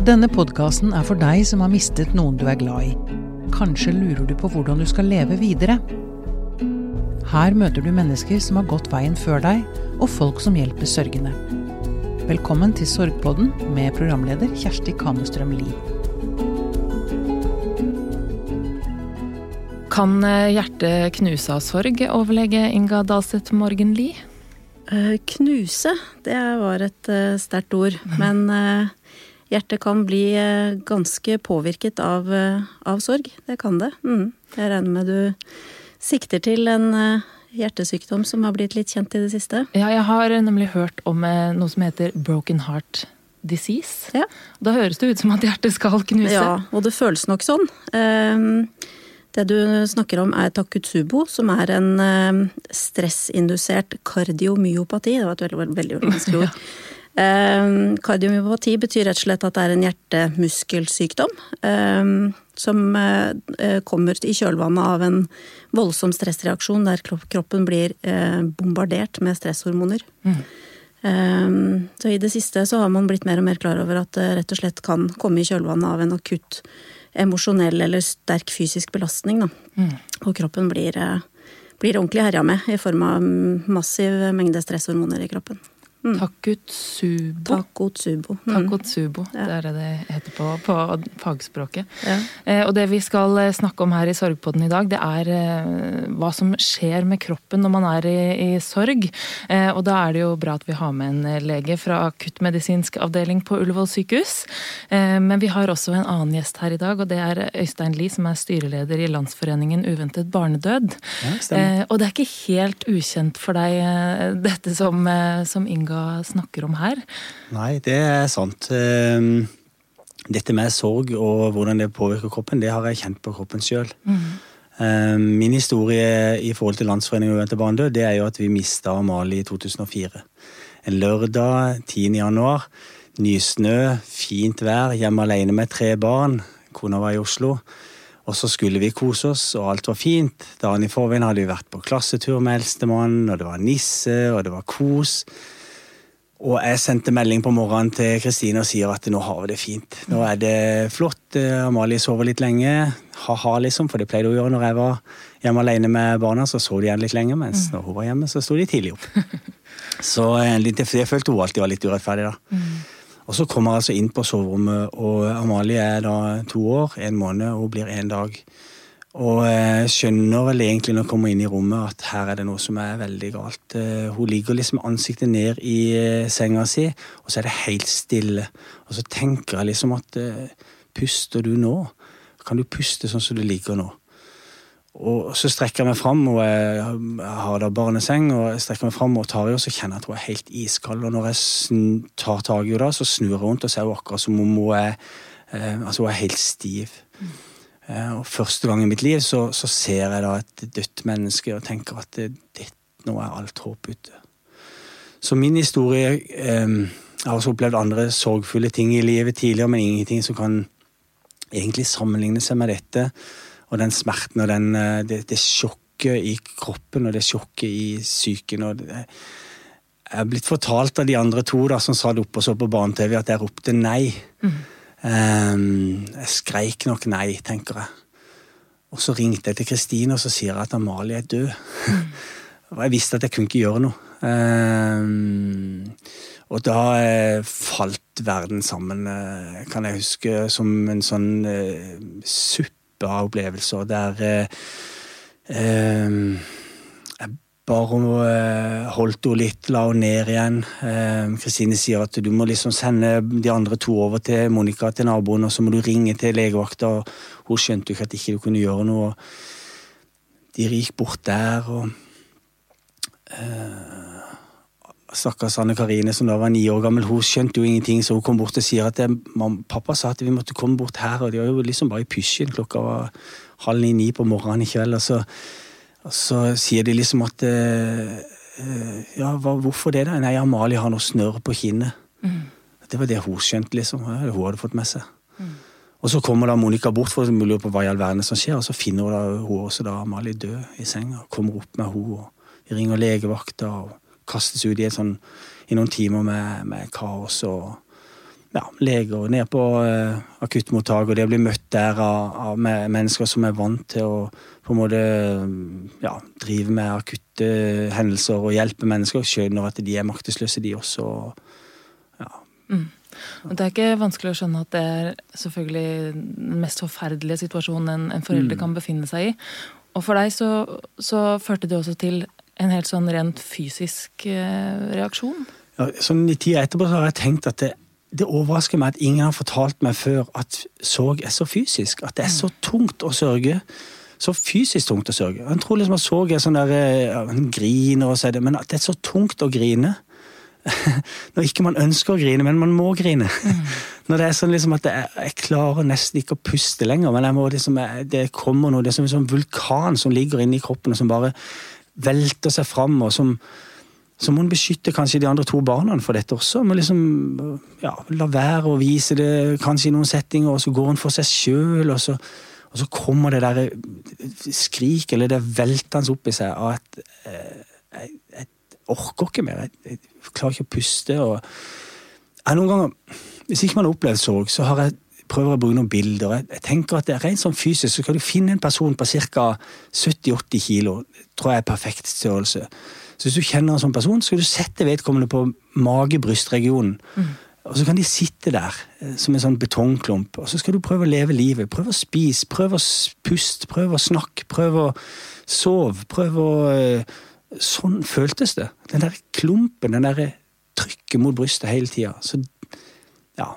Denne podkasten er for deg som har mistet noen du er glad i. Kanskje lurer du på hvordan du skal leve videre? Her møter du mennesker som har gått veien før deg, og folk som hjelper sørgende. Velkommen til Sorgpodden med programleder Kjersti Kamestrøm Lie. Kan eh, hjertet knuse av sorg, overlege Inga Dahlstedt Morgen Lie? Eh, knuse, det var et uh, sterkt ord. Men hjertet kan bli uh, ganske påvirket av, av, sorg. Det kan det. Mm. Jeg regner med du sikter til en hjertesykdom som har blitt litt kjent i det siste? Ja, jeg har nemlig hørt om noe som heter broken heart disease. Ja. Da høres det ut som at hjertet skal knuse. Ja, og det føles nok sånn. Uh, det du snakker om er takutsubo, som er en eh, stressindusert kardiomyopati. Det var et veldig, veldig vanskelig ord. ja. Eh, kardiomyopati betyr rett og slett at det er en hjertemuskelsykdom. Eh, som eh, kommer i kjølvannet av en voldsom stressreaksjon der kroppen blir eh, bombardert med stresshormoner. Mm. Eh, så i det siste så har man blitt mer og mer klar over at det rett og slett kan komme i kjølvannet av en akutt emosjonell eller sterk fysisk belastning. Mm. Og kroppen blir, eh, blir ordentlig herja med i form av massiv mengde stresshormoner i kroppen. Mm. Takotsubo. Takotsubo. Mm. Takotsubo, ja. Det er det det heter på, på fagspråket. Ja. Eh, og det vi skal eh, snakke om her i Sorgpodden i dag, det er eh, hva som skjer med kroppen når man er i, i sorg. Eh, og da er det jo bra at vi har med en eh, lege fra akuttmedisinsk avdeling på Ullevål sykehus. Eh, men vi har også en annen gjest her i dag, og det er Øystein Lie, som er styreleder i Landsforeningen uventet barnedød. Ja, og det er ikke helt ukjent for deg, dette som, som Inga Inga snakker om her? Nei, det er sant. Ehm, dette med sorg og hvordan det påvirker kroppen, det har jeg kjent på kroppen sjøl. Mm. Ehm, min historie i forhold til Landsforeningen uventet barnedød, det er jo at vi mista Amalie i 2004. En lørdag 10. januar. Nysnø, fint vær, hjemme alene med tre barn. Kona var i Oslo. Og så skulle vi kose oss, og alt var fint. Dagen i forveien hadde vi vært på klassetur med eldstemann, og det var nisse, og det var kos. Og jeg sendte melding på morgenen til Kristine og sier at nå har vi det fint. Nå er det flott. Eh, Amalie sover litt lenge. Ha-ha, liksom, for det pleide hun å gjøre når jeg var hjemme alene med barna. Så sov de igjen litt lenger, mens mm. når hun var hjemme, så sto de tidlig opp. Så eh, det, følte hun alltid var litt urettferdig, da. Mm. Og så kommer jeg altså inn på soverommet, og Amalie er da to år, en måned, og hun blir en dag. Og jeg skjønner vel egentlig når hun kommer inn i rommet at her er det noe som er veldig galt. Eh, hun ligger liksom ansiktet ned i eh, senga si, og så er det helt stille. Og så tenker jeg liksom at eh, puster du nå? Kan du puste sånn som du ligger nå? Og så strekker jeg meg fram, og jeg har da barneseng, og jeg strekker meg fram og tar henne, og så kjenner jeg at hun er helt iskald. Og når jeg tar tak i henne, så snur jeg rundt, og så er akkurat som om hun er, altså hun er helt stiv. Mm. Eh, og første gang i mitt liv så, så ser jeg da et dødt menneske og tenker at det, det, nå er alt håp ute. Så min historie eh, Jeg har også opplevd andre sorgfulle ting i livet tidligere, men ingenting som kan egentlig sammenligne seg med dette. Og den smerten og den, eh, det, det sjokket i kroppen og det sjokket i psyken. det, jeg er blitt fortalt av de andre to da, som satt oppe og så på barne-TV, at jeg ropte nei. Mm. Um, jeg skreik nok nei, tenker jeg. Og så ringte jeg til Kristine og så sier jeg at Amalie er død. Mm. og jeg visste at jeg kunne ikke gjøre noe. Um, og da eh, falt verden sammen, eh, kan jeg huske, som en sånn eh, suppe av opplevelser der eh, ehm, bare hun eh, holdt henne litt, la henne ned igjen. Eh, Kristine sier at du må liksom sende de andre to over til Monica, til naboen, og så må du ringe til legevakta. Hun skjønte jo ikke at ikke du kunne gjøre noe. De gikk bort der, og uh, Stakkars Anne Karine, som da var ni år gammel, hun skjønte jo ingenting, så hun kom bort og sier at pappa sa at vi måtte komme bort her, og de var jo liksom bare i pysjen. Klokka var halv ni-ni på morgenen i kveld. og så og så sier de liksom at uh, Ja, hva, hvorfor det, da? Nei, Amalie har noe snørr på kinnet. Mm. Det var det hun skjønte, liksom. Ja, det hun hadde fått med seg. Mm. Og så kommer da Monica bort for å lure på hva i all verden som skjer, og så finner hun da, hun også da Amalie død i senga. Kommer opp med henne, og ringer legevakta og kastes ut i, sånt, i noen timer med, med kaos og ja, leger, ned på uh, akuttmottak, og det å bli møtt der av, av mennesker som er vant til å på en måte ja, drive med akutte hendelser og hjelpe mennesker, skjønner at de er maktesløse, de også. Ja. Mm. Og det er ikke vanskelig å skjønne at det er selvfølgelig den mest forferdelige situasjonen en, en forelder mm. kan befinne seg i. Og for deg så, så, førte det også til en helt sånn rent fysisk eh, reaksjon? Ja, sånn I tida etterpå så har jeg tenkt at det, det overrasker meg at ingen har fortalt meg før at sorg er så fysisk. At det er så tungt å sørge. Så fysisk tungt å sørge. En tror liksom at sorg er sånn der En griner og så er det, men at det er så tungt å grine. Når ikke man ønsker å grine, men man må grine. Mm. Når det er sånn liksom at jeg, jeg, klarer nesten ikke å puste lenger, men må, liksom, det kommer noe Det er som en sånn vulkan som ligger inni kroppen og som bare velter seg fram. og som så må hun beskytte kanskje de andre to barna for dette også. Må liksom ja, la være å vise det kanskje i noen settinger, og så går hun for seg sjøl, og, og, så kommer det der skrik, eller det veltende opp i seg av at eh, jeg, jeg, orker ikke mer. Jeg, jeg, klarer ikke å puste. og jeg noen ganger, Hvis ikke man har opplevd sorg, så har jeg prøver å bruke noen bilder. Jeg, jeg tenker at det er Rent sånn fysisk så kan du finne en person på ca. 70-80 kilo. tror jeg er perfekt størrelse så hvis du kjenner en sånn person, så skal du sette vedkommende på mage-brystregionen. Mm. Og så kan de sitte der eh, som en sånn betongklump, og så skal du prøve å leve livet. Prøve å spise, prøve å puste, prøve å snakke, prøve å sove. Prøve å eh, Sånn føltes det. Den der klumpen, den der trykket mot brystet hele tida. Så ja.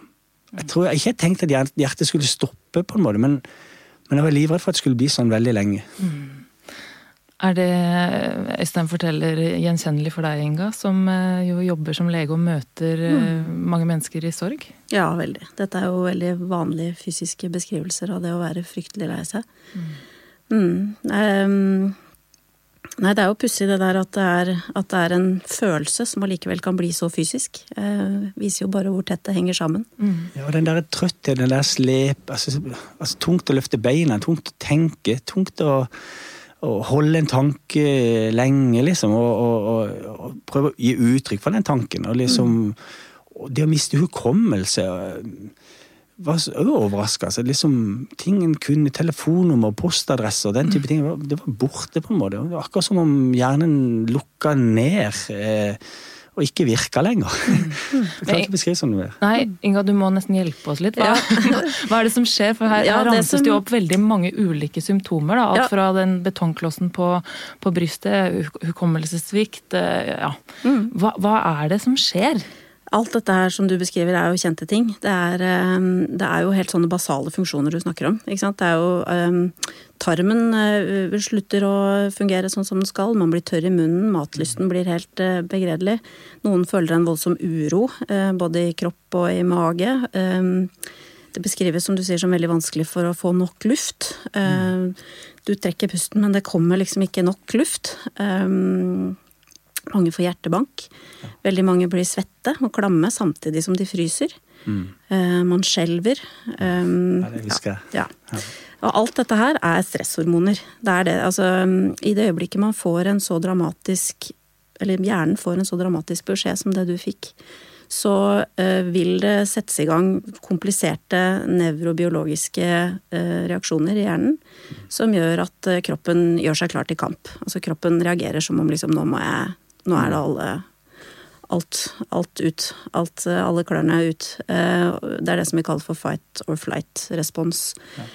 Jeg tror jeg ikke tenkte at hjertet skulle stoppe, på en måte, men, men jeg var livredd for at det skulle bli sånn veldig lenge. Mm. Er det Øystein forteller gjenkjennelig for deg, Inga, som eh, jo jobber som lege og møter eh, mm. mange mennesker i sorg? Ja, veldig. Dette er jo veldig vanlige fysiske beskrivelser av det å være fryktelig lei seg. Mm. Mm. Um, nei, det er jo pussig det der at det, er, at det, er, en følelse som allikevel kan bli så fysisk. Uh, viser jo bare hvor tett det henger sammen. Mm. Ja, og den der trøttheten, den der slep altså, altså, Tungt å løfte beina, tungt å tenke, tungt å å holde en tanke lenge, liksom, og, og, og, og, prøve å gi uttrykk for den tanken. Og liksom og Det å miste hukommelse var så overraska. Altså, liksom, tingen kunne Telefonnummer, postadresse og den type ting. Det var borte, på en måte. Det var akkurat som om hjernen lukka ned. Eh, og ikke virka lenger. Mm. Jeg klarer ikke beskrive sånn mer. Nei, Inga, du må nesten hjelpe oss litt. Hva, hva er det som skjer? For her, ja, her ramses det jo opp veldig mange ulike symptomer. Da. Alt ja. fra den betongklossen på, på brystet, hukommelsessvikt eh, ja. Mm. Hva, hva er det som skjer? Alt dette her som du beskriver er jo kjente ting. Det er, ehm, det er jo helt sånne basale funksjoner du snakker om. Ikke sant? Det er jo um, Tarmen uh, slutter å fungere sånn som den skal. Man blir tørr i munnen. Matlysten blir helt uh, begredelig. Noen føler en voldsom uro, uh, både i kropp og i mage. Um, det beskrives som du sier som veldig vanskelig for å få nok luft. Du trekker pusten, men det kommer liksom ikke nok luft. Um, mange får hjertebank. Veldig mange blir svette og klamme samtidig som de fryser. Mm. Uh, man skjelver. Um, ja, det husker jeg. Ja. ja. Og alt dette her er stresshormoner. Det er det. Altså, I det øyeblikket man får en så dramatisk Eller hjernen får en så dramatisk beskjed som det du fikk, så uh, vil det settes i gang kompliserte nevrobiologiske uh, reaksjoner i hjernen som gjør at kroppen gjør seg klar til kamp. Altså kroppen reagerer som om liksom nå må jeg nå er det alle alt, alt ut. Alt, alle klørne er ut. Eh, det er det som vi kaller for fight or flight-respons. Ja.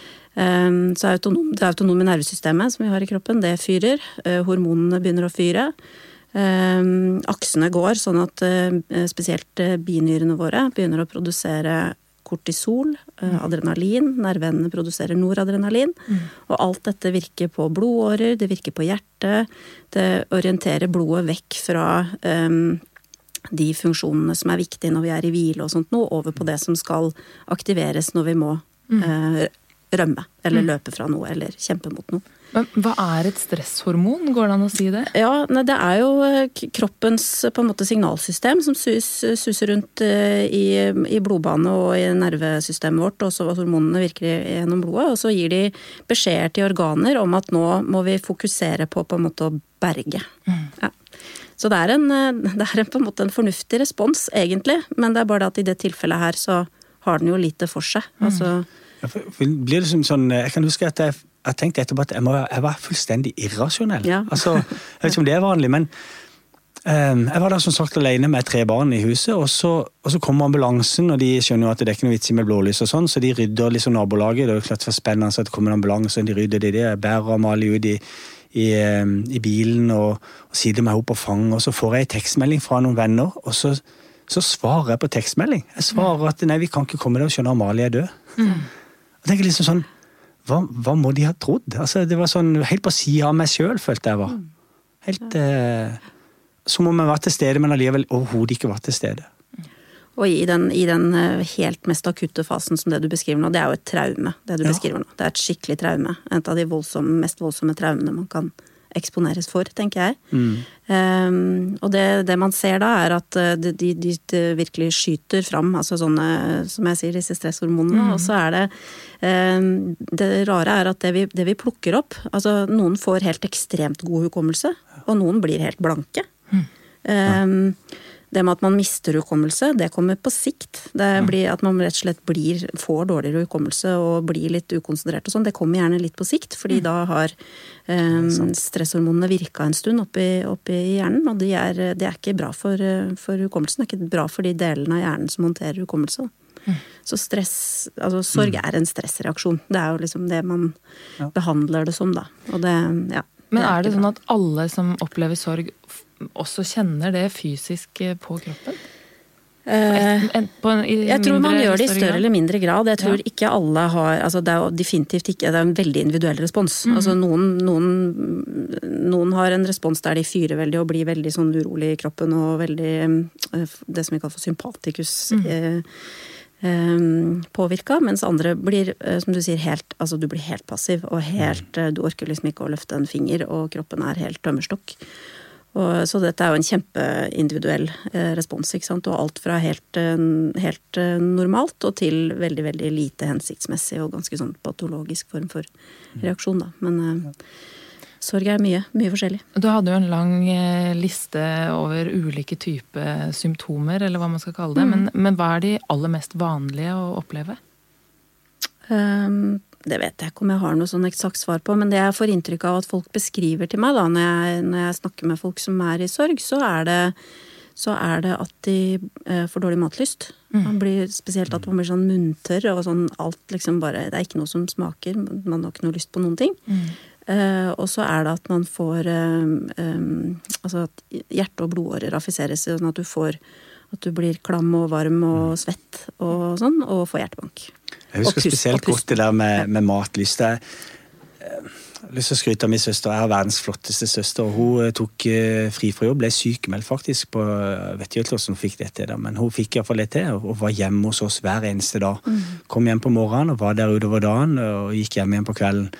Eh, så autonom, det autonome nervesystemet som vi har i kroppen, det fyrer. Eh, hormonene begynner å fyre. Aksene går, sånn at spesielt binyrene våre begynner å produsere kortisol, mm. adrenalin. Nerveendene produserer noradrenalin. Mm. Og alt dette virker på blodårer, det virker på hjertet. Det orienterer blodet vekk fra um, de funksjonene som er viktige når vi er i hvile og sånt noe, over på det som skal aktiveres når vi må mm. uh, rømme. Eller mm. løpe fra noe, eller kjempe mot noe. Men hva er et stresshormon, går det an å si det? Ja, Det er jo eh, kroppens på en måte signalsystem som sus, suser rundt eh, i, i blodbane og i nervesystemet vårt, og så hormonene virker gjennom blodet. Og så gir de beskjeder til organer om at nå må vi fokusere på på en måte å berge. Mm. Ja. Så det er, en, det er en, på en måte en fornuftig respons, egentlig. Men det er bare det at i det tilfellet her så har den jo lite for seg. Mm. Altså, ja, for, for blir det som sånn, Jeg kan huske at jeg, jeg tenkte etterpå at jeg, må, jeg var fullstendig irrasjonell. Ja. Altså, jeg vet ikke om det er vanlig, men um, jeg var da som sagt alene med tre barn i huset, og så, og så kommer ambulansen, og de skjønner jo at det er ikke noe vits i med blålys og sånn, så de rydder liksom nabolaget. Det er jo klart for spennende at det kommer en ambulanse, og de rydder det, jeg bærer Amalie ut i i, i, bilen og, og sitter meg opp på fanget, og så får jeg en tekstmelding fra noen venner, og så, så, svarer jeg på tekstmelding. Jeg svarer at nei, vi kan ikke komme der og skjønne Amalie er død. Mm. Jeg tenker liksom sånn, hva, hva, må de ha trodd? Altså, det var sånn helt på sida av meg sjøl, følte jeg var. Helt eh, Som om jeg var til stede, men allikevel overhodet ikke var til stede. Og i den, i den, eh, helt mest akutte fasen som det du beskriver nå, det er jo et traume. Det du ja. beskriver nå. Det er et skikkelig traume. Et av de voldsomme, mest voldsomme traumene man kan eksponeres for, tenker jeg. Mm. Um, og det, det, man ser da, er at eh, de, de, de, virkelig skyter fram, altså sånne, som jeg sier, disse stresshormonene. Mm. Og så er det um, Det rare er at det vi, det vi, plukker opp Altså, noen får helt ekstremt god hukommelse, og noen blir helt blanke. Mm. Um, det med at man mister hukommelse, det kommer på sikt. Det blir At man rett og slett blir, får dårligere hukommelse og blir litt ukonsentrert og sånn, det kommer gjerne litt på sikt. Fordi mm. da har um, stresshormonene virka en stund oppi, oppi hjernen, og det er, det er ikke bra for, for, hukommelsen. Det er ikke bra for de delene av hjernen som håndterer hukommelse. Mm. Så stress, altså sorg mm. er en stressreaksjon. Det er jo liksom det man ja. behandler det som, da. Og det, ja. Men er det sånn at alle som opplever sorg, også kjenner det fysisk eh, på kroppen? En, en, på en, jeg tror man gjør det i større eller mindre grad. Jeg tror ja. ikke alle har altså Det er definitivt ikke det er en veldig individuell respons. Mm. Altså noen, noen, noen, har en respons der de fyrer veldig og blir veldig sånn urolig i kroppen og veldig eh, Det som vi kaller for sympatikus. Mm. Eh, eh, påvirka, mens andre blir, som du sier, helt, altså du blir helt passiv. og helt, Du orker liksom ikke å løfte en finger, og kroppen er helt tømmerstokk. Og, så dette er jo en kjempeindividuell eh, respons. ikke sant? Og alt fra helt, eh, helt, eh, normalt og til veldig veldig lite hensiktsmessig og ganske sånn patologisk form for reaksjon. da. Men eh, sorg er mye. Mye forskjellig. Du hadde jo en lang eh, liste over ulike typer symptomer, eller hva man skal kalle det. Mm. Men, men, hva er de aller mest vanlige å oppleve? Um, det vet jeg ikke om jeg har noe sånn eksakt svar på, men det jeg får inntrykk av at folk beskriver til meg da, når jeg, når jeg snakker med folk som er i sorg, så er det, så er det at de eh, får dårlig matlyst. Mm. Man blir, spesielt at man blir sånn munntørr og sånn alt liksom bare Det er ikke noe som smaker, man har ikke noe lyst på noen ting. Mm. Eh, og så er det at man får eh, eh, Altså at hjerte- og blodårer affiseres, sånn at du får at du blir klam og varm og mm. svett og sånn, og får hjertebank. Jeg husker pust, spesielt godt det der med, med matlyst. Jeg har lyst til å skryte av min søster. Jeg har verdens flotteste søster. Hun eh, tok eh, fri fra jobb, ble sykemeldt faktisk. på, vet ikke hvordan hun fikk det til, men hun fikk iallfall det til. Og var hjemme hos oss hver eneste dag. Mm. Kom hjem på morgenen og var der utover dagen, og gikk hjem igjen på kvelden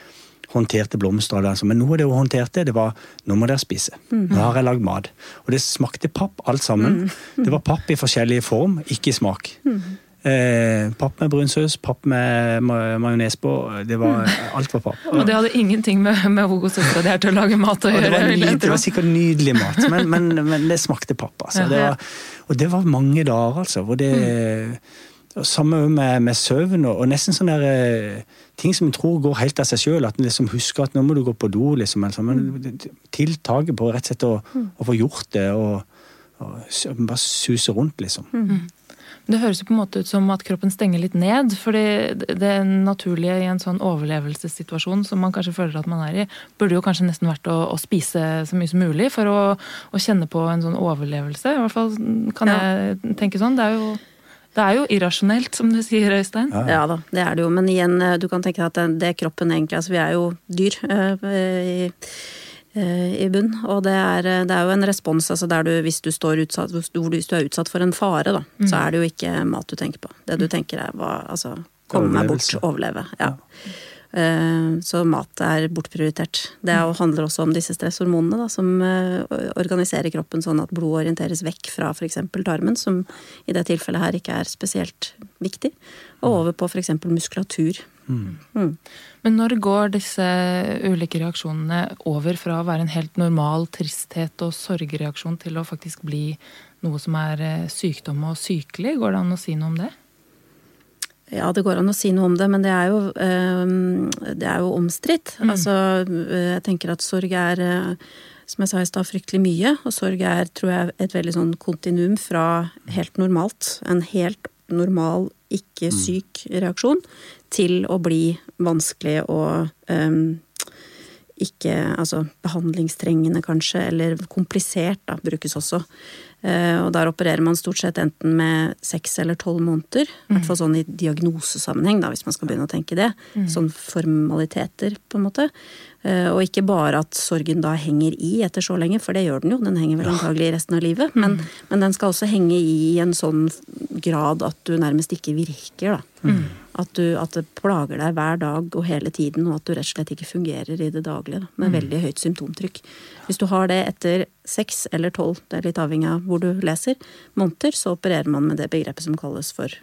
håndterte blomster. Men noe av det hun håndterte, det var nå må dere spise. Mm. Nå har jeg lagd mat. Og det smakte papp alt sammen. Mm. Det var papp i forskjellige form, ikke i smak. Mm. Eh, papp med brunsaus, papp med majones på. Det var. Alt var papp. Og det hadde ingenting med, med hvor god er til å lage mat å gjøre? Det var, nydelig, det var, sikkert nydelig mat, men, men, men det smakte papp. Altså. Det var, og det var mange dager, altså. hvor det mm. Samme med, med søvn og, og, nesten sånne der, eh, ting som en tror går helt av seg sjøl. At en liksom husker at nå må du gå på do. Liksom, altså. Men mm. tiltaket på rett og slett å, å få gjort det og, og bare suse rundt, liksom. Mm. Det høres jo på en måte ut som at kroppen stenger litt ned. fordi det naturlige i en sånn overlevelsessituasjon som man kanskje føler at man er i, burde jo kanskje nesten vært å, å spise så mye som mulig for å, å, kjenne på en sånn overlevelse. I hvert fall kan ja. jeg tenke sånn. Det er jo det er jo irrasjonelt, som du sier, Øystein. Ja. ja da, det er det jo. Men igjen, du kan tenke deg at det, kroppen egentlig Altså, vi er jo dyr. Øh, i, i bunn. Og det er, eh, det er, jo en respons altså der du, hvis du, utsatt, hvis du, er utsatt for en fare, da, mm. så er det jo ikke mat du tenker på. Det du mm. tenker er hva, altså komme meg bort, overleve. Ja. ja. Eh, så mat er bortprioritert. Det handler også om disse stresshormonene da, som organiserer kroppen sånn at blodet orienteres vekk fra f.eks. tarmen, som i det tilfellet her ikke er spesielt viktig, og over på f.eks. muskulatur. Mm. Mm. Men når går disse ulike reaksjonene over fra å være en helt normal tristhet og sorgreaksjon til å faktisk bli noe som er eh, sykdom og sykelig? Går det an å si noe om det? Ja, det går an å si noe om det, men det er jo, det er jo omstridt. Mm. Altså, jeg tenker at sorg er som jeg sa i stad, fryktelig mye. Og sorg er, tror jeg, et veldig sånn kontinuum fra helt normalt, en helt normal, ikke mm. syk reaksjon, til å bli vanskelig og um, ikke Altså behandlingstrengende, kanskje, eller komplisert, da, brukes også. Uh, og der opererer man stort sett enten med seks eller tolv måneder. I hvert fall mm. sånn i diagnosesammenheng, da, hvis man skal begynne å tenke det. Mm. Sånn formaliteter, på en måte. Eh, og ikke bare at sorgen da henger i etter så lenge, for det gjør den jo. Den henger vel antagelig resten av livet. Men, mm. men den skal også henge i i en sånn grad at du nærmest ikke virker, da. At, du, at, det plager deg hver dag og hele tiden, og at du rett og slett ikke fungerer i det daglige. Da, med mm. veldig høyt symptomtrykk. Hvis du har det etter seks eller tolv, det er litt avhengig av hvor du leser, måneder, så opererer man med det begrepet som kalles for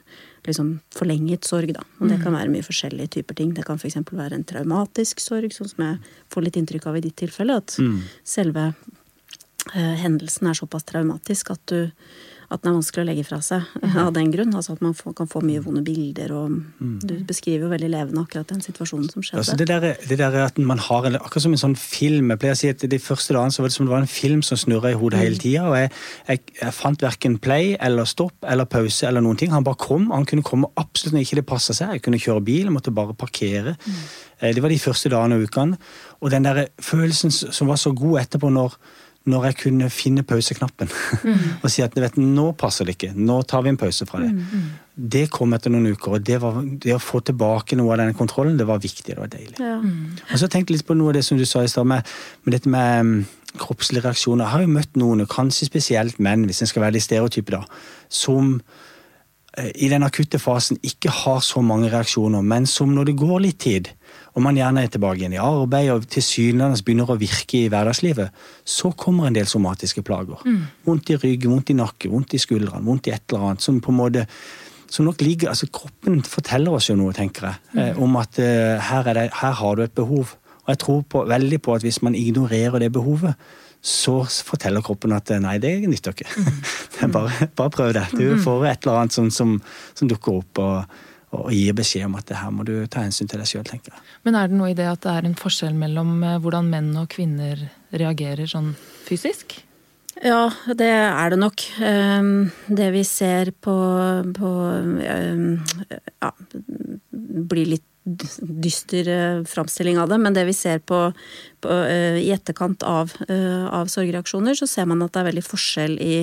liksom forlenget sorg, da. Og det kan mm. være mye forskjellige typer ting. Det kan f.eks. være en traumatisk sorg, sånn som jeg får litt inntrykk av i ditt tilfelle. At mm. selve uh, hendelsen er såpass traumatisk at du at den er vanskelig å legge fra seg mm. av den grunn. Altså at man får, kan få mye vonde bilder, og mm. du beskriver jo veldig levende akkurat den situasjonen som skjedde. Altså det, der, det der at man har Akkurat som en sånn film. Jeg pleier å si at De første dagene så var det som det var en film som snurra i hodet mm. hele tida. Og jeg, jeg, jeg fant verken play eller stopp eller pause eller noen ting. Han bare kom. Han kunne komme absolutt når ikke det passa seg. Jeg kunne kjøre bil, jeg måtte bare parkere. Mm. Eh, det var de første dagene og ukene. Og den der følelsen som var så god etterpå, når når jeg kunne finne pauseknappen mm. og si at vet, nå passer det ikke, nå tar vi en pause fra det. Mm, mm. Det kom etter noen uker, og det, var, det, å få tilbake noe av denne kontrollen, det var viktig. Det var deilig. Ja. Mm. Og så tenkte jeg litt på noe av det som du sa i stad, med, med, dette med um, kroppslige reaksjoner. Jeg har jo møtt noen, kanskje spesielt menn, hvis en skal være litt stereotyp, da, som uh, i den akutte fasen ikke har så mange reaksjoner, men som når det går litt tid, og man gjerne er tilbake igjen i arbeid og tilsynelatende begynner å virke i hverdagslivet, så kommer en del somatiske plager. Mm. Vondt i ryggen, vondt i nakke, vondt i skuldrene, vondt i et eller annet. som på en måte som nok ligger, altså Kroppen forteller oss jo noe, tenker jeg, mm. eh, om at eh, her, det, her, har du et behov. Og jeg tror på, veldig på at hvis man ignorerer det behovet, så forteller kroppen at eh, nei, det nytter ikke. Mm. bare, bare, prøv det. Du mm. får et eller annet som, som, som dukker opp. og og gir beskjed om at det her må du ta hensyn til deg sjøl, tenker jeg. Men er det noe i det at det er en forskjell mellom eh, hvordan menn og kvinner reagerer sånn fysisk? Ja, det er det nok. Ehm, det vi ser på, på ehm, Ja, blir litt dyster eh, framstilling av det, men det vi ser på, på eh, i etterkant av, av sorgreaksjoner, så ser man at det er veldig forskjell i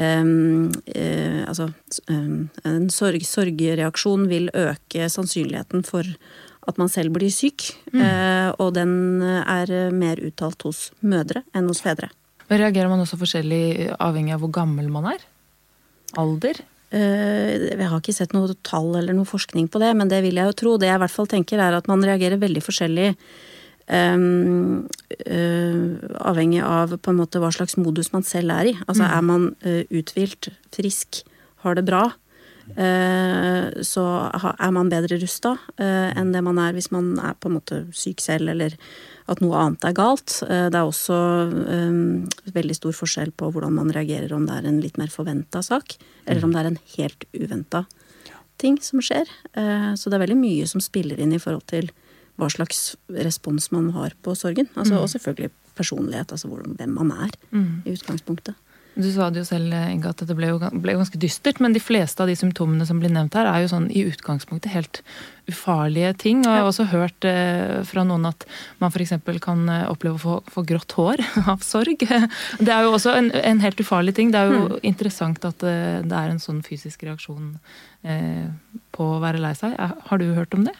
Um, uh, altså, um, en sorg, sorgreaksjon vil øke sannsynligheten for at man selv blir syk. Mm. Uh, og den er mer uttalt hos mødre enn hos fedre. Reagerer man også forskjellig avhengig av hvor gammel man er? Alder? Jeg har ikke sett noe tall eller noe forskning på det, men det vil jeg jo tro. Det jeg i hvert fall tenker er at man reagerer veldig forskjellig avhengig av på en måte hva slags modus man selv er i. Altså mm. er man uh, uthvilt, frisk, har det bra, uh, så er man bedre rusta enn det man er hvis man er på en måte syk selv, eller at noe annet er galt. det er også veldig stor forskjell på hvordan man reagerer, om det er en litt mer forventa sak, eller om mm. det er en helt uventa ting som skjer. så det er veldig mye som spiller inn i forhold til hva slags respons man har på sorgen. Altså, mm. Og selvfølgelig personlighet, altså hvem man er mm. i utgangspunktet. Du sa det jo selv, Inga, at det ble, jo, ble ganske dystert, men de fleste av de symptomene som blir nevnt her, er jo sånn i utgangspunktet helt ufarlige ting. Og jeg har også hørt eh, fra noen at man f.eks. kan eh, oppleve å få, få, grått hår av sorg. Det er jo også en, en helt ufarlig ting. Det er jo mm. interessant at det, eh, det, er en sånn fysisk reaksjon eh, på å være lei seg. Har du hørt om det?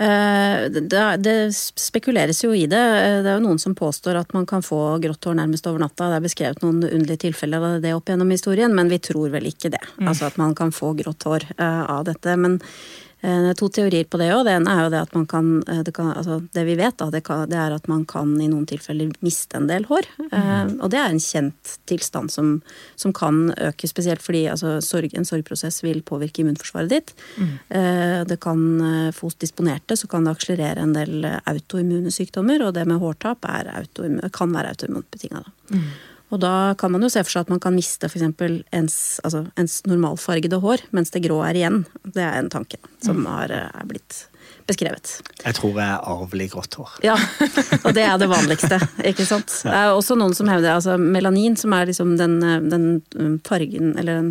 Eh, det, det, spekuleres jo i det. Eh, det er jo noen som påstår at man kan få grått hår nærmest over natta. Det er beskrevet noen underlige tilfeller av det opp gjennom historien, men vi tror vel ikke det. Mm. Altså at man kan få grått hår eh, av dette. Men Det er to teorier på det òg. Det ene er jo det at man kan Det, kan, altså det vi vet, da, det, kan, det, er at man kan i noen tilfeller miste en del hår. Mm. Og det er en kjent tilstand som, som kan øke, spesielt fordi altså, sorg, en sorgprosess vil påvirke immunforsvaret ditt. Mm. Det kan få disponerte, så kan det akselerere en del autoimmune sykdommer, og det med hårtap kan være autoimmunt betinga. Mm. Og da kan man jo se for seg at man kan miste f.eks. Ens, altså ens normalfargede hår, mens det grå er igjen. Det er en tanke som mm. har, eh, er blitt beskrevet. Jeg tror jeg er arvelig grått hår. Ja, og det er det vanligste. ikke sant? Det er også noen som hevder altså melanin, som er liksom den, eh, den um, fargen, eller den,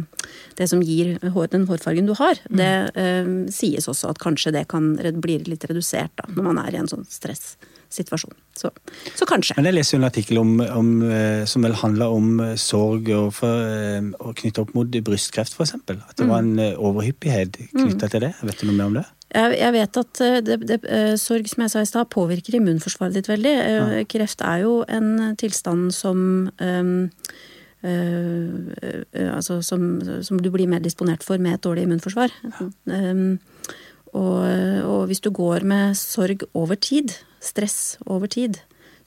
det som gir hår, den hårfargen du har, mm. det eh, sies også at kanskje det kan bli litt redusert da, når man er i en sånn stress situasjon. Så, så kanskje. Men Jeg leser en artikkel om, om, eh, som vel handla om eh, sorg og, for, eh, og knytta opp mot brystkreft, f.eks. At det mm. var en overhyppighet knytta mm. til det. Vet du noe mer om det? Jeg, vet at det, det, sorg, som jeg sa i stad, påvirker immunforsvaret ditt veldig. Ja. Kreft er jo en tilstand som um, uh, altså som, som, du blir mer disponert for med et dårlig immunforsvar. Ja. Um, og, og, hvis du går med sorg over tid, stress over tid,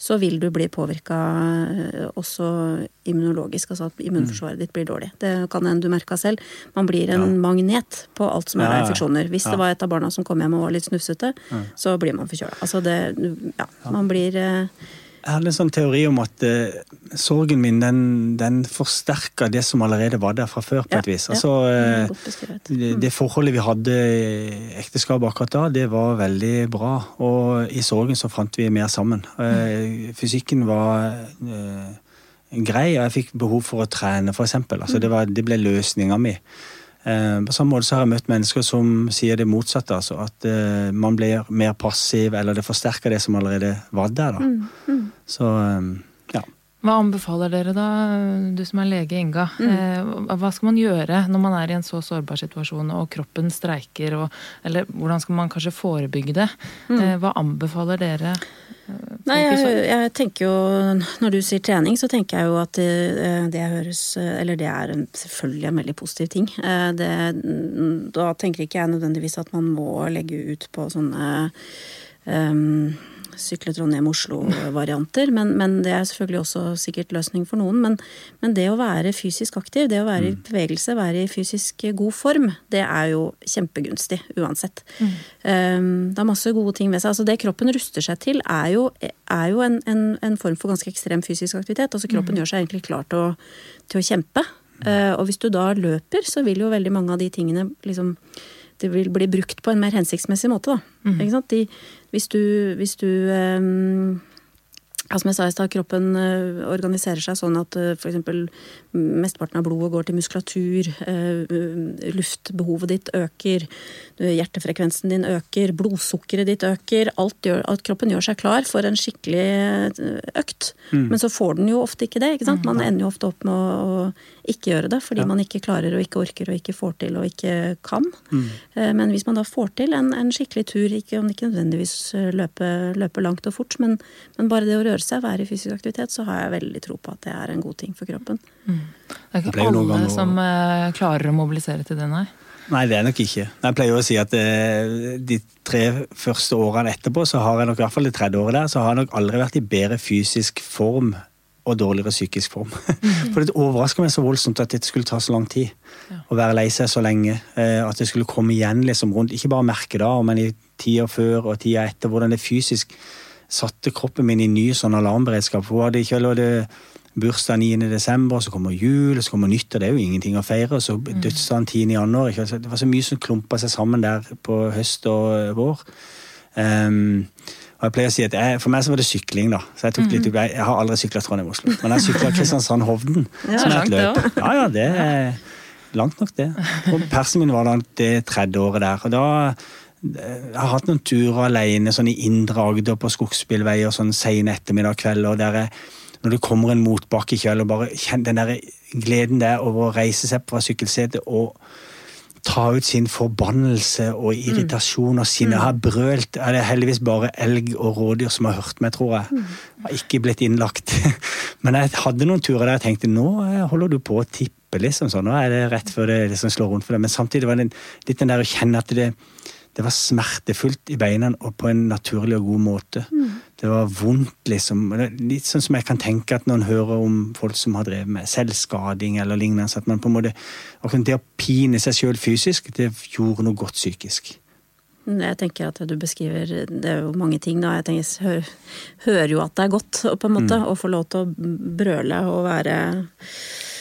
så vil du bli påvirka eh, også immunologisk. Altså at immunforsvaret ditt blir dårlig. Det kan en du merka selv. Man blir en ja. magnet på alt som er ja, infeksjoner. Hvis ja. det var et av barna som kom hjem og var litt snufsete, så blir man forkjøla. Altså det Ja, man blir eh, jeg hadde en sånn teori om at uh, sorgen min den, den forsterka det som allerede var der fra før, på et vis. Altså, uh, det, det, forholdet vi hadde i ekteskapet akkurat da, det var veldig bra. Og i sorgen så fant vi mer sammen. Uh, fysikken var grei, og jeg fikk behov for å trene, f.eks. Altså, det, det ble løsninga mi. Eh, på samme måte så har jeg møtt mennesker som sier det motsatte. Altså at eh, man blir mer passiv, eller det forsterker det som allerede var der. Mm, mm. Så eh. Hva anbefaler dere da, du som er lege Inga? Mm. Hva skal man gjøre når man er i en så sårbar situasjon og kroppen streiker? Og, eller hvordan skal man kanskje forebygge det? Mm. Hva anbefaler dere? Nei, jeg, jeg, tenker jo Når du sier trening, så tenker jeg jo at det, det høres Eller det er selvfølgelig en veldig positiv ting. Eh, det, da tenker ikke jeg nødvendigvis at man må legge ut på sånne um, sykle Trondheim-Oslo-varianter. Men, men, det er selvfølgelig også sikkert løsning for noen. Men, men, det å være fysisk aktiv, det å være i mm. bevegelse, være i fysisk god form, det er jo kjempegunstig uansett. Mm. Um, det er masse gode ting ved seg. Altså det kroppen ruster seg til, er jo, er jo en, en, en, form for ganske ekstrem fysisk aktivitet. Altså kroppen mm. gjør seg egentlig klar til å, til å kjempe. Uh, og hvis du da løper, så vil jo veldig mange av de tingene liksom det vil bli brukt på en mer hensiktsmessig måte. Da. Mm. De, hvis du, hvis du um, som jeg sa i stad, kroppen uh, organiserer seg sånn at uh, f.eks. mesteparten av blodet går til muskulatur, uh, luftbehovet ditt øker, hjertefrekvensen din øker, blodsukkeret ditt øker. Alt gjør at kroppen gjør seg klar for en skikkelig økt. Mm. Men så får den jo ofte ikke det. ikke sant? Man mm. ender jo ofte opp med å, å ikke gjøre det fordi ja. man ikke klarer og ikke orker og ikke får til og ikke kan. Mm. Men hvis man da får til en, en skikkelig tur, ikke, om ikke nødvendigvis løpe, løpe langt og fort, men, men bare det å røre seg, være i fysisk aktivitet, så har jeg veldig tro på at det er en god ting for kroppen. Mm. Det er ikke alle som uh, klarer å mobilisere til det, nei? Nei, det er nok ikke. Jeg pleier å si at uh, de tre første årene etterpå, så har jeg nok i hvert fall det tredje året der, så har jeg nok aldri vært i bedre fysisk form og dårligere psykisk form. For det overrasker meg så voldsomt at dette skulle ta så lang tid. Å være lei seg så lenge. Uh, at det skulle komme igjen liksom rundt, ikke bare merke da, men i tida før og tida etter, hvordan det fysisk satte kroppen min i ny sånn alarmberedskap. Hun hadde ikke eller det bursdag 9. desember, så kommer jul, så kommer nyttår. Det er jo ingenting å feire. Og Så mm. dødsdagen 10. januar. Det var så mye som klumpa seg sammen der på høst og vår. Um, og jeg pleier å si at jeg, For meg så var det sykling, da. Så Jeg litt, jeg, jeg har aldri sykla Trondheim-Oslo, men jeg sykla Kristiansand-Hovden. ja, som er et løp. Ja, ja, det er langt nok, det. Og persen min var da det tredje året der. og da jeg har hatt noen turer alene sånn i indre Agder på skogsbilveier sånn sene ettermiddagskvelder. der jeg, Når det kommer en motbakke i og bare kjenner den der gleden der over å reise seg fra sykkelsetet og ta ut sin forbannelse og irritasjon og sinne. Jeg har brølt. Er det heldigvis bare elg og rådyr som har hørt meg, tror jeg. Jeg har ikke blitt innlagt. Men jeg hadde noen turer der jeg tenkte nå holder du på å tippe, liksom. sånn, Nå er det rett før det liksom slår rundt for deg. Men samtidig var det litt den der å kjenne at det det var smertefullt i beina og på en naturlig og god måte. Mm. Det var vondt, liksom. Litt sånn som jeg kan tenke at når en hører om folk som har drevet med selvskading eller lignende, at man på en måte Det å pine seg sjøl fysisk, det gjorde noe godt psykisk. Jeg tenker at du beskriver Det er jo mange ting, da. Jeg tenker, hører, hører jo at det er godt, på en måte, mm. å få lov til å brøle og være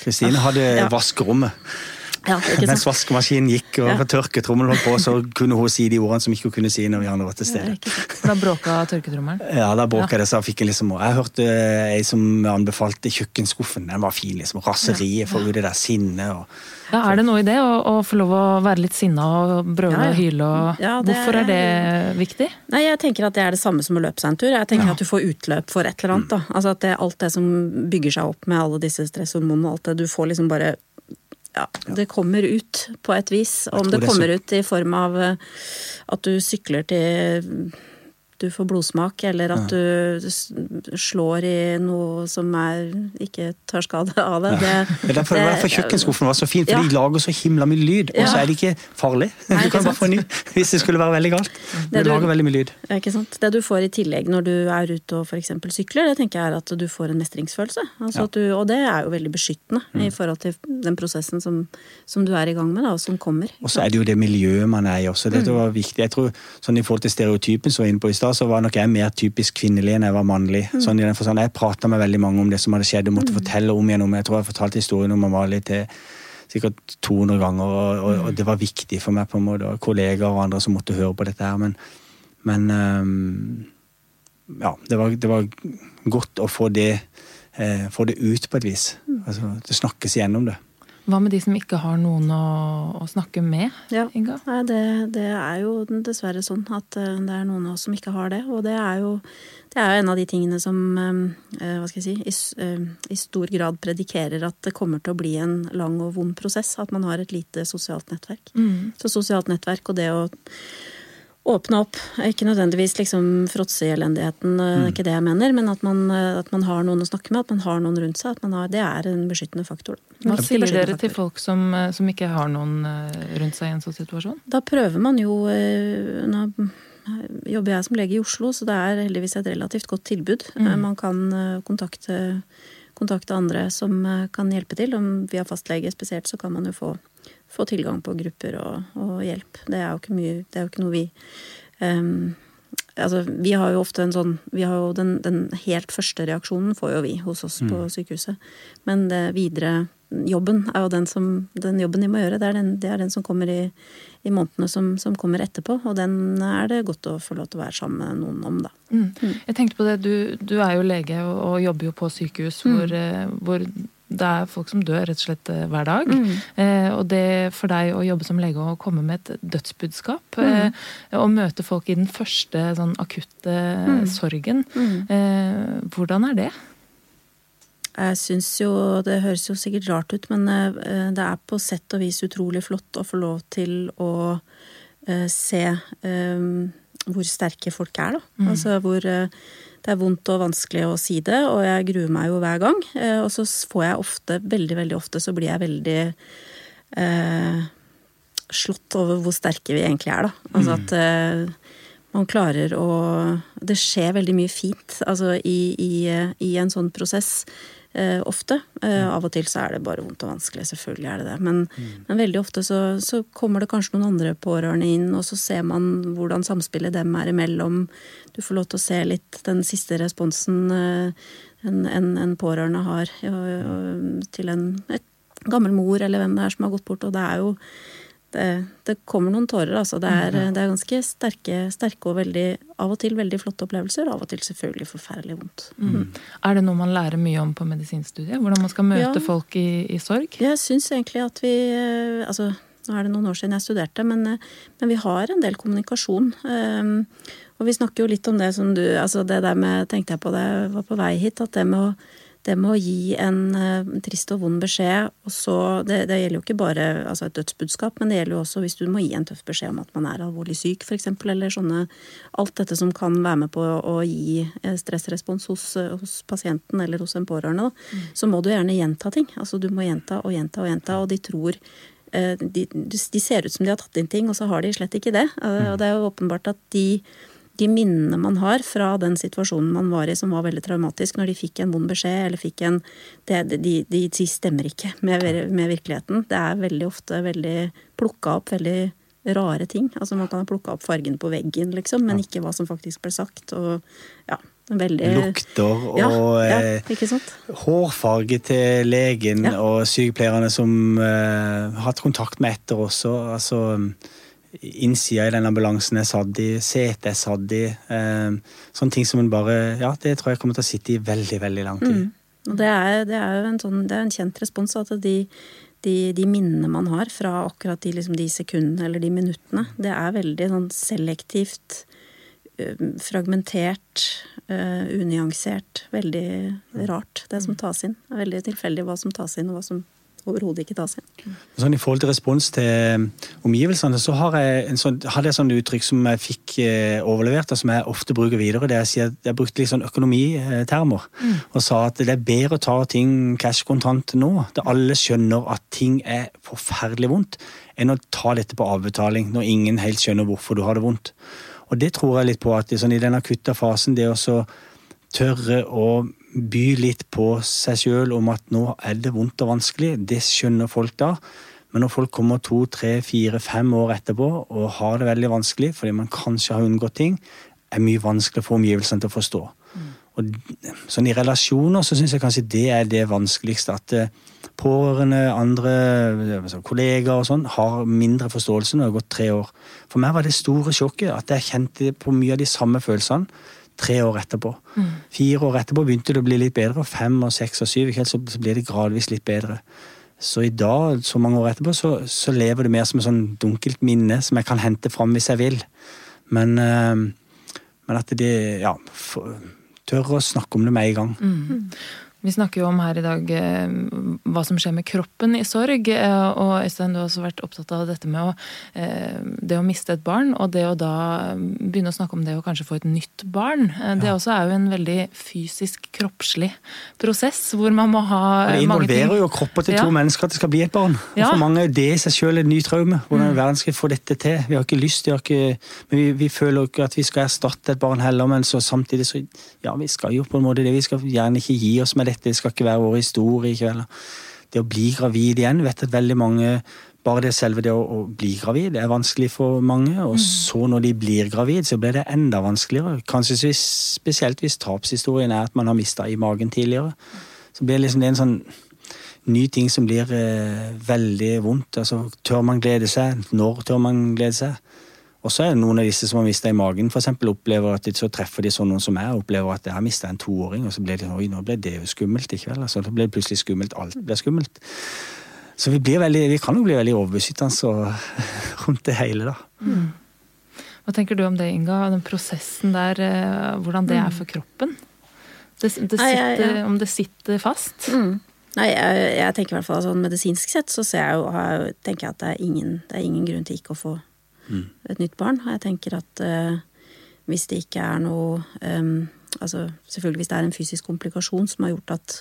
Kristine hadde ja. vaskerommet. Ja, Mens vaskemaskinen gikk og ja. tørketrommelen holdt på, så kunne hun si de ordene som ikke hun kunne si når vi andre var til stede. da bråka tørketrommelen? Ja, da bråka ja. det. så fikk Jeg liksom, jeg hørte ei som anbefalte kjøkkenskuffen. Den var fin. liksom, Raseriet, få ut det der sinnet. og ja, Er det noe i det, å, å få lov å være litt sinna og brøle og hyle? Og... Ja, det, Hvorfor er det viktig? Nei, Jeg tenker at det er det samme som å løpe seg en tur. Jeg tenker at du får utløp for et eller annet. da. Altså at det, Alt det som bygger seg opp med alle disse stresshormonene, alt det, du får liksom bare ja, det kommer ut på et vis. Om det kommer ut i form av eh, at du sykler til du får blodsmak, eller at du slår i noe som er, ikke tar skade av det. det, det derfor, det, derfor kjøkkenskuffen var så fin, for ja. de lager så himla mye lyd. Og så er det ikke farlig. Nei, du kan bare få ny hvis det skulle være veldig galt. Det, lager veldig mye lyd. Ikke sant? Det du får i tillegg når du er ute og f.eks. sykler, det tenker jeg er at du får en mestringsfølelse. Altså ja. du, og det er jo veldig beskyttende mm. i forhold til den prosessen som, som, du er i gang med, da, og som kommer. Og så er det jo det miljøet man er i også. Dette mm. var viktig. Jeg tror, sånn I forhold til stereotypen som var inne på i stad, så var nok jeg mer typisk kvinnelig enn jeg var mannlig. Mm. Sånn i den forstand, Jeg prata med veldig mange om det som hadde skjedd, og måtte mm. fortelle om igjen om Jeg tror jeg fortalte historien om Amalie til sikkert 200 ganger, og, og, og, det var viktig for meg, på en måte, og kollegaer og andre som måtte høre på dette her. Men, men um, ja, det var, det var, godt å få det, eh, få det ut på et vis. Mm. Altså, det snakkes igjennom det. Hva med de som ikke har noen å, å snakke med, ja. Inga? Nei, det, det, er jo dessverre sånn at eh, det er noen av oss som ikke har det. Og det er jo, det er jo en av de tingene som eh, eh, hva skal jeg si, i, i, stor grad predikerer at det kommer til å bli en lang og vond prosess. At man har et lite sosialt nettverk. Mm. Så sosialt nettverk og det å åpne opp. Ikke nødvendigvis liksom fråtse i elendigheten, det er ikke det jeg mener, men at man, at man, har noen å snakke med, at man har noen rundt seg. Har, det er en beskyttende faktor. Hva sier dere til folk som, som, ikke har noen eh, rundt seg i en sånn situasjon? Da prøver man jo eh, Nå jobber jeg som lege i Oslo, så det er heldigvis et relativt godt tilbud. Mm. Eh, man kan kontakte, kontakte andre som kan hjelpe til. Om vi har fastlege spesielt, så kan man jo få få tilgang på grupper og, og, hjelp. Det er jo ikke mye Det er jo ikke noe vi um, Altså, vi har jo ofte en sånn vi har jo den, den helt første reaksjonen får jo vi hos oss mm. på sykehuset. Men det videre jobben er jo den som Den jobben de må gjøre, det er den, det er den som kommer i, i månedene som, som, kommer etterpå. Og den er det godt å få lov til å være sammen med noen om, da. Mm. Mm. Jeg tenkte på det, du, du, er jo lege og, og jobber jo på sykehus hvor, mm. hvor det er folk som dør rett og slett eh, hver dag. Mm. Eh, og det for deg å jobbe som lege og komme med et dødsbudskap, mm. eh, og møte folk i den første sånn akutte mm. sorgen, mm. eh, hvordan er det? Jeg syns jo Det høres jo sikkert rart ut, men eh, det er på sett og vis utrolig flott å få lov til å eh, se hvor sterke folk er, da. Mm. Altså hvor det er vondt og vanskelig å si det, og jeg gruer meg jo hver gang. Eh, og så får jeg ofte, veldig, veldig ofte, så blir jeg veldig eh, slått over hvor sterke vi egentlig er, da. Altså at eh, man klarer å Det skjer veldig mye fint altså i, i, i en sånn prosess eh, ofte. Eh, av og til så er det bare vondt og vanskelig, selvfølgelig er det det. Men, mm. men veldig ofte så, så, kommer det kanskje noen andre pårørende inn, og så ser man hvordan samspillet dem er imellom. Du får lov til å se litt den siste responsen eh, en, en, en, pårørende har til en gammel mor eller hvem det er som har gått bort. Og det er jo det, det, kommer noen tårer, altså. Det er, mm, det er ganske sterke, sterke, og veldig, av og til veldig flotte opplevelser. Av og til selvfølgelig forferdelig vondt. Mm. Mm. Er det noe man lærer mye om på medisinstudiet? Hvordan man skal møte ja, folk i, i, sorg? Jeg syns egentlig at vi eh, Altså, nå er det noen år siden jeg studerte, men, eh, men vi har en del kommunikasjon. Um, og vi snakker jo litt om det som du Altså det der med Tenkte jeg på det, jeg var på vei hit, at det med å det med å gi en uh, trist og vond beskjed, og så det, det, gjelder jo ikke bare altså et dødsbudskap, men det gjelder jo også hvis du må gi en tøff beskjed om at man er alvorlig syk, f.eks., eller sånne Alt dette som kan være med på å, gi eh, stressrespons hos, eh, hos, pasienten eller hos en pårørende, mm. så må du gjerne gjenta ting. Altså du må gjenta og gjenta og gjenta, og de tror de, de, ser ut som de har tatt inn ting, og så har de slett ikke det. Og det er jo åpenbart at de, de minnene man har fra den situasjonen man var i som var veldig traumatisk, når de fikk en vond beskjed eller fikk en det, de, de, de, stemmer ikke med, med, virkeligheten. Det er veldig ofte veldig plukka opp veldig rare ting. Altså Man kan ha plukka opp fargen på veggen, liksom, men ikke hva som faktisk ble sagt. og ja, Veldig... Lukter og ja, ja, eh, hårfarge til legen ja. og sykepleierne som uh, har hatt kontakt med etter også. Altså, innsida i den ambulansen jeg satt i, setet jeg satt i. Uh, sånne ting som en bare Ja, det tror jeg kommer til å sitte i veldig, veldig lang tid. Mm. Og det er, det er jo en, sånn, det er en kjent respons at de, de, de minnene man har fra akkurat de, liksom, de sekundene eller de minuttene, det er veldig sånn selektivt Eh, fragmentert, uh, unyansert. Veldig rart, det som tas inn. Det er veldig tilfeldig hva som tas inn, og hva som overhodet ikke tas igjen. Sånn, I forhold til respons til omgivelsene, så har jeg sånn, hadde jeg sånn uttrykk som jeg fikk eh, overlevert, og som jeg ofte bruker videre. det Jeg, sier, jeg brukte litt sånn økonomitermer, mm. og sa at det er bedre å ta ting cash kontant nå. Da alle skjønner at ting er forferdelig vondt, enn å ta dette på avbetaling når ingen helt skjønner hvorfor du har det vondt. Og det tror jeg litt på, at sånn, i den akutte fasen, det å tørre å by litt på seg sjøl om at nå er det vondt og vanskelig, det skjønner folk da. Men når folk kommer to, tre, fire, fem år etterpå og har det veldig vanskelig fordi man kanskje har unngått ting, er mye vanskelig for omgivelsene til å forstå. Mm. Og sånn I relasjoner så syns jeg kanskje det er det vanskeligste. At eh, pårørende, andre altså kollegaer og sånn har mindre forståelse når det har gått tre år. For meg var det store sjokket at jeg kjente på mye av de samme følelsene tre år etterpå. Mm. Fire år etterpå begynte det å bli litt bedre, og fem og seks og syv så blir det gradvis litt bedre. Så i dag, så mange år etterpå, så, så lever det mer som et sånn dunkelt minne som jeg kan hente fram hvis jeg vil. Men, øh, men at det Ja. For, tør å snakke om det med en gang. Mm. Vi snakker jo om her i dag eh, hva som skjer med kroppen i sorg. Eh, og Øystein, du har også vært opptatt av dette med å, eh, det å miste et barn, og det å da begynne å snakke om det å kanskje få et nytt barn. Det også er jo en veldig fysisk, kroppslig prosess, hvor man må ha mange ting. Det involverer jo kroppen til to ja. mennesker at det skal bli et barn. Og ja. For mange er det i seg selv et ny traume. Hvordan i verden skal få dette til. Vi har ikke lyst, vi, har ikke, men vi, vi føler ikke at vi skal erstatte et barn heller, men så samtidig så ja, vi skal jo på en måte det. Vi skal gjerne ikke gi oss med det dette skal ikke være vår historie i kveld. Det å bli gravid igjen, vet at veldig mange bare det selve det å, å bli gravid er vanskelig for mange. Og mm. så når de blir gravid, så blir det enda vanskeligere. Kanskje spesielt hvis tapshistorien er at man har mista i magen tidligere. Så blir det liksom det en sånn ny ting som blir eh, veldig vondt. Altså, tør man glede seg? Når tør man glede seg? Og så er det noen av disse som har mista i magen, for eksempel, opplever at de, så treffer de sånn noen som meg, opplever at jeg har mista en toåring, og så ble det oi, nå ble det jo skummelt i kveld. Altså, det ble plutselig skummelt. Alt ble skummelt. Så vi, blir veldig, vi kan jo bli veldig overbeskyttende rundt det hele, da. Mm. Hva tenker du om det, Inga? Den prosessen der, eh, hvordan det er mm. for kroppen? Det, det sitter, Nei, ja, ja. Om det sitter fast? Mm. Nei, jeg, jeg, tenker i hvert fall sånn medisinsk sett så jeg jo, tenker jeg at det er, ingen, det er ingen grunn til ikke å få mm. et nytt barn. Og jeg tenker at uh, hvis det ikke er noe um, altså Selvfølgelig hvis det er en fysisk komplikasjon som har gjort at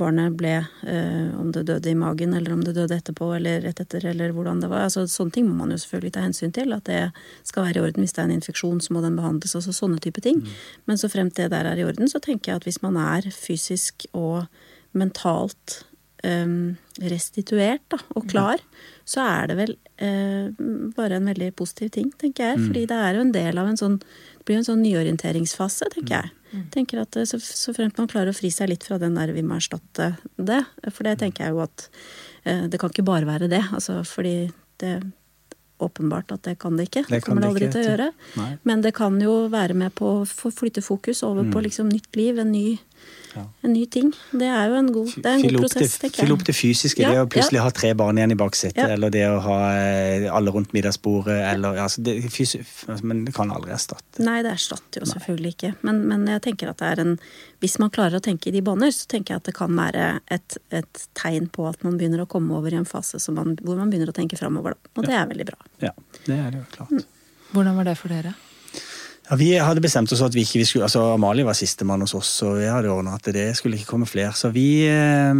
barnet ble uh, Om det døde i magen, eller om det døde etterpå, eller rett etter, eller hvordan det var. altså Sånne ting må man jo selvfølgelig ta hensyn til. At det skal være i orden. Hvis det er en infeksjon, så må den behandles. altså Sånne type ting. Mm. Men så fremt det der er i orden, så tenker jeg at hvis man er fysisk og mentalt um, restituert da, og klar, så er det vel eh, bare en veldig positiv ting, tenker jeg. Mm. Fordi det er jo en del av en sånn Det blir en sånn nyorienteringsfase, tenker jeg. Mm. tenker at eh, så, så, fremt man klarer å fri seg litt fra den der vi må erstatte det. For det tenker jeg jo at eh, det kan ikke bare være det. Altså fordi det åpenbart at det kan det ikke. Det, kommer det aldri til å gjøre. Nei. Men det kan jo være med på å flytte fokus over mm. på liksom nytt liv, en ny ja. En ny ting. Det er jo en god, det er en god prosess, tenker jeg. Fylle opp det fysiske. Ja, det å plutselig ja. ha tre barn igjen i baksetet, eller det å ha eh, alle rundt middagsbordet, eller altså det, Men det kan aldri erstatte. Nei, det erstatter jo selvfølgelig ikke. Men, men, jeg tenker at det er en Hvis man klarer å tenke i de baner, så tenker jeg at det kan være et, et tegn på at man begynner å komme over i en fase man, hvor man begynner å tenke framover. Og det er veldig bra. Ja, det er det jo klart. Mm. Hvordan var det for dere? Ja, Vi hadde bestemt oss at vi ikke skulle, altså Amalie var sistemann hos oss, og vi hadde ordna at det skulle ikke komme flere. Så vi eh,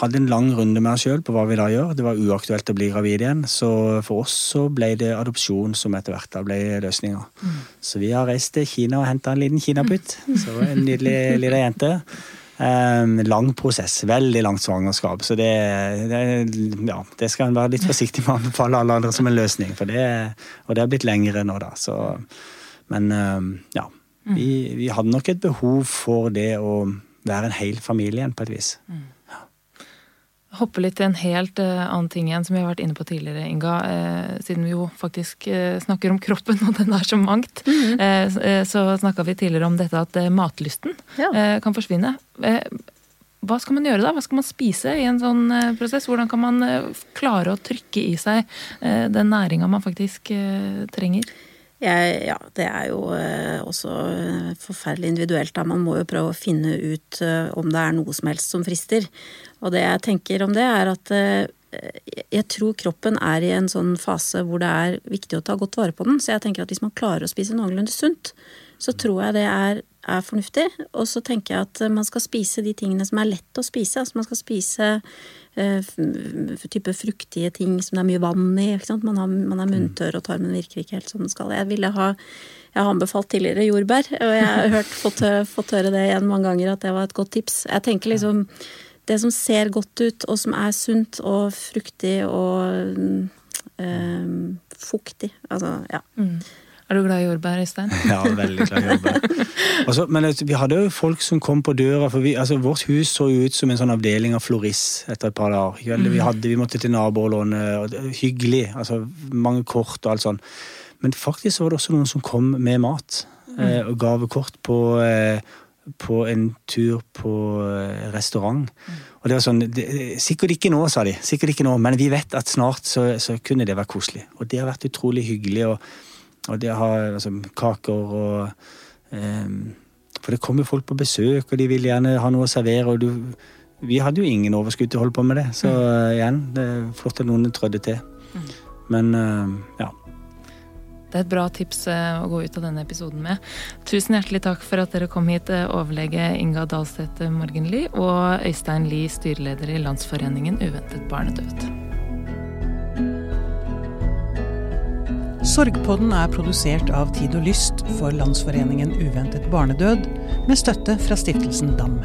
hadde en lang runde med oss sjøl på hva vi da gjør. Det var uaktuelt å bli gravid igjen. Så for oss så ble det adopsjon som etter hvert da ble løsninga. Mm. Så vi har reist til Kina og henta en liten kinaputt. Så en nydelig lita jente. Um, lang prosess. Veldig langt svangerskap. Så det, det, ja, det skal en være litt forsiktig med å anbefale alle andre som en løsning. For det, og det har blitt lengre nå, da. Så men eh, ja. Mm. Vi, vi, hadde nok et behov for det å være en hel familie igjen, på et vis. Mm. Ja. Hoppe litt til en helt uh, annen ting igjen, som vi har vært inne på tidligere, Inga. Uh, siden vi jo faktisk uh, snakker om kroppen, og den er så mangt. Mm. så snakka vi tidligere om dette at matlysten ja. kan forsvinne. hva skal man gjøre da? Hva skal man spise i en sånn prosess? Hvordan kan man klare å trykke i seg den næringa man faktisk trenger? Jeg, ja, det er jo eh, også eh, forferdelig individuelt. Da. Man må jo prøve å finne ut eh, om det er noe som helst som frister. Og det jeg tenker om det, er at jeg tror kroppen er i en sånn fase hvor det er viktig å ta godt vare på den. Så jeg tenker at hvis man klarer å spise noenlunde sunt, så tror jeg det er, er fornuftig. Og så tenker jeg at man skal spise de tingene som er lett å spise. Altså man skal spise type fruktige ting som det er mye vann i. Man, har, man, er mm. munntørr, og tarmen virker ikke helt som den skal. Jeg ville ha jeg har anbefalt tidligere jordbær, og jeg har hørt, fått, fått, høre det igjen mange ganger at det var et godt tips. Jeg tenker liksom Det som ser godt ut, og som er sunt og fruktig og øh, fuktig. Altså, ja. Mm. Er du glad i jordbær, Øystein? ja, veldig glad i jordbær. Altså, men vi hadde jo folk som kom på døra, for vi, altså, vårt hus så jo ut som en sånn avdeling av Floris etter et par dager. Vi, mm. hadde, vi måtte til naboer og låne Hyggelig. altså Mange kort og alt sånn. Men faktisk så var det også noen som kom med mat. Eh, og gavekort på, eh, på en tur på eh, restaurant. Mm. Og det var sånn, det, Sikkert ikke nå, sa de. Sikkert ikke nå, Men vi vet at snart så, så kunne det være koselig. Og det har vært utrolig hyggelig. og og de har altså, kaker og um, For det kommer folk på besøk, og de vil gjerne ha noe å servere. og du, Vi hadde jo ingen overskudd til å holde på med det, så mm. igjen, det er flott at noen trødde til. Mm. Men uh, ja. Det er et bra tips eh, å gå ut av denne episoden med. Tusen hjertelig takk for at dere kom hit, overlege Inga Dahlstedt Morgenli og Øystein Lie, styreleder i Landsforeningen uventet barnedød. Sorgpodden er produsert av Tid og Lyst for Landsforeningen uventet barnedød, med støtte fra stiftelsen DAM.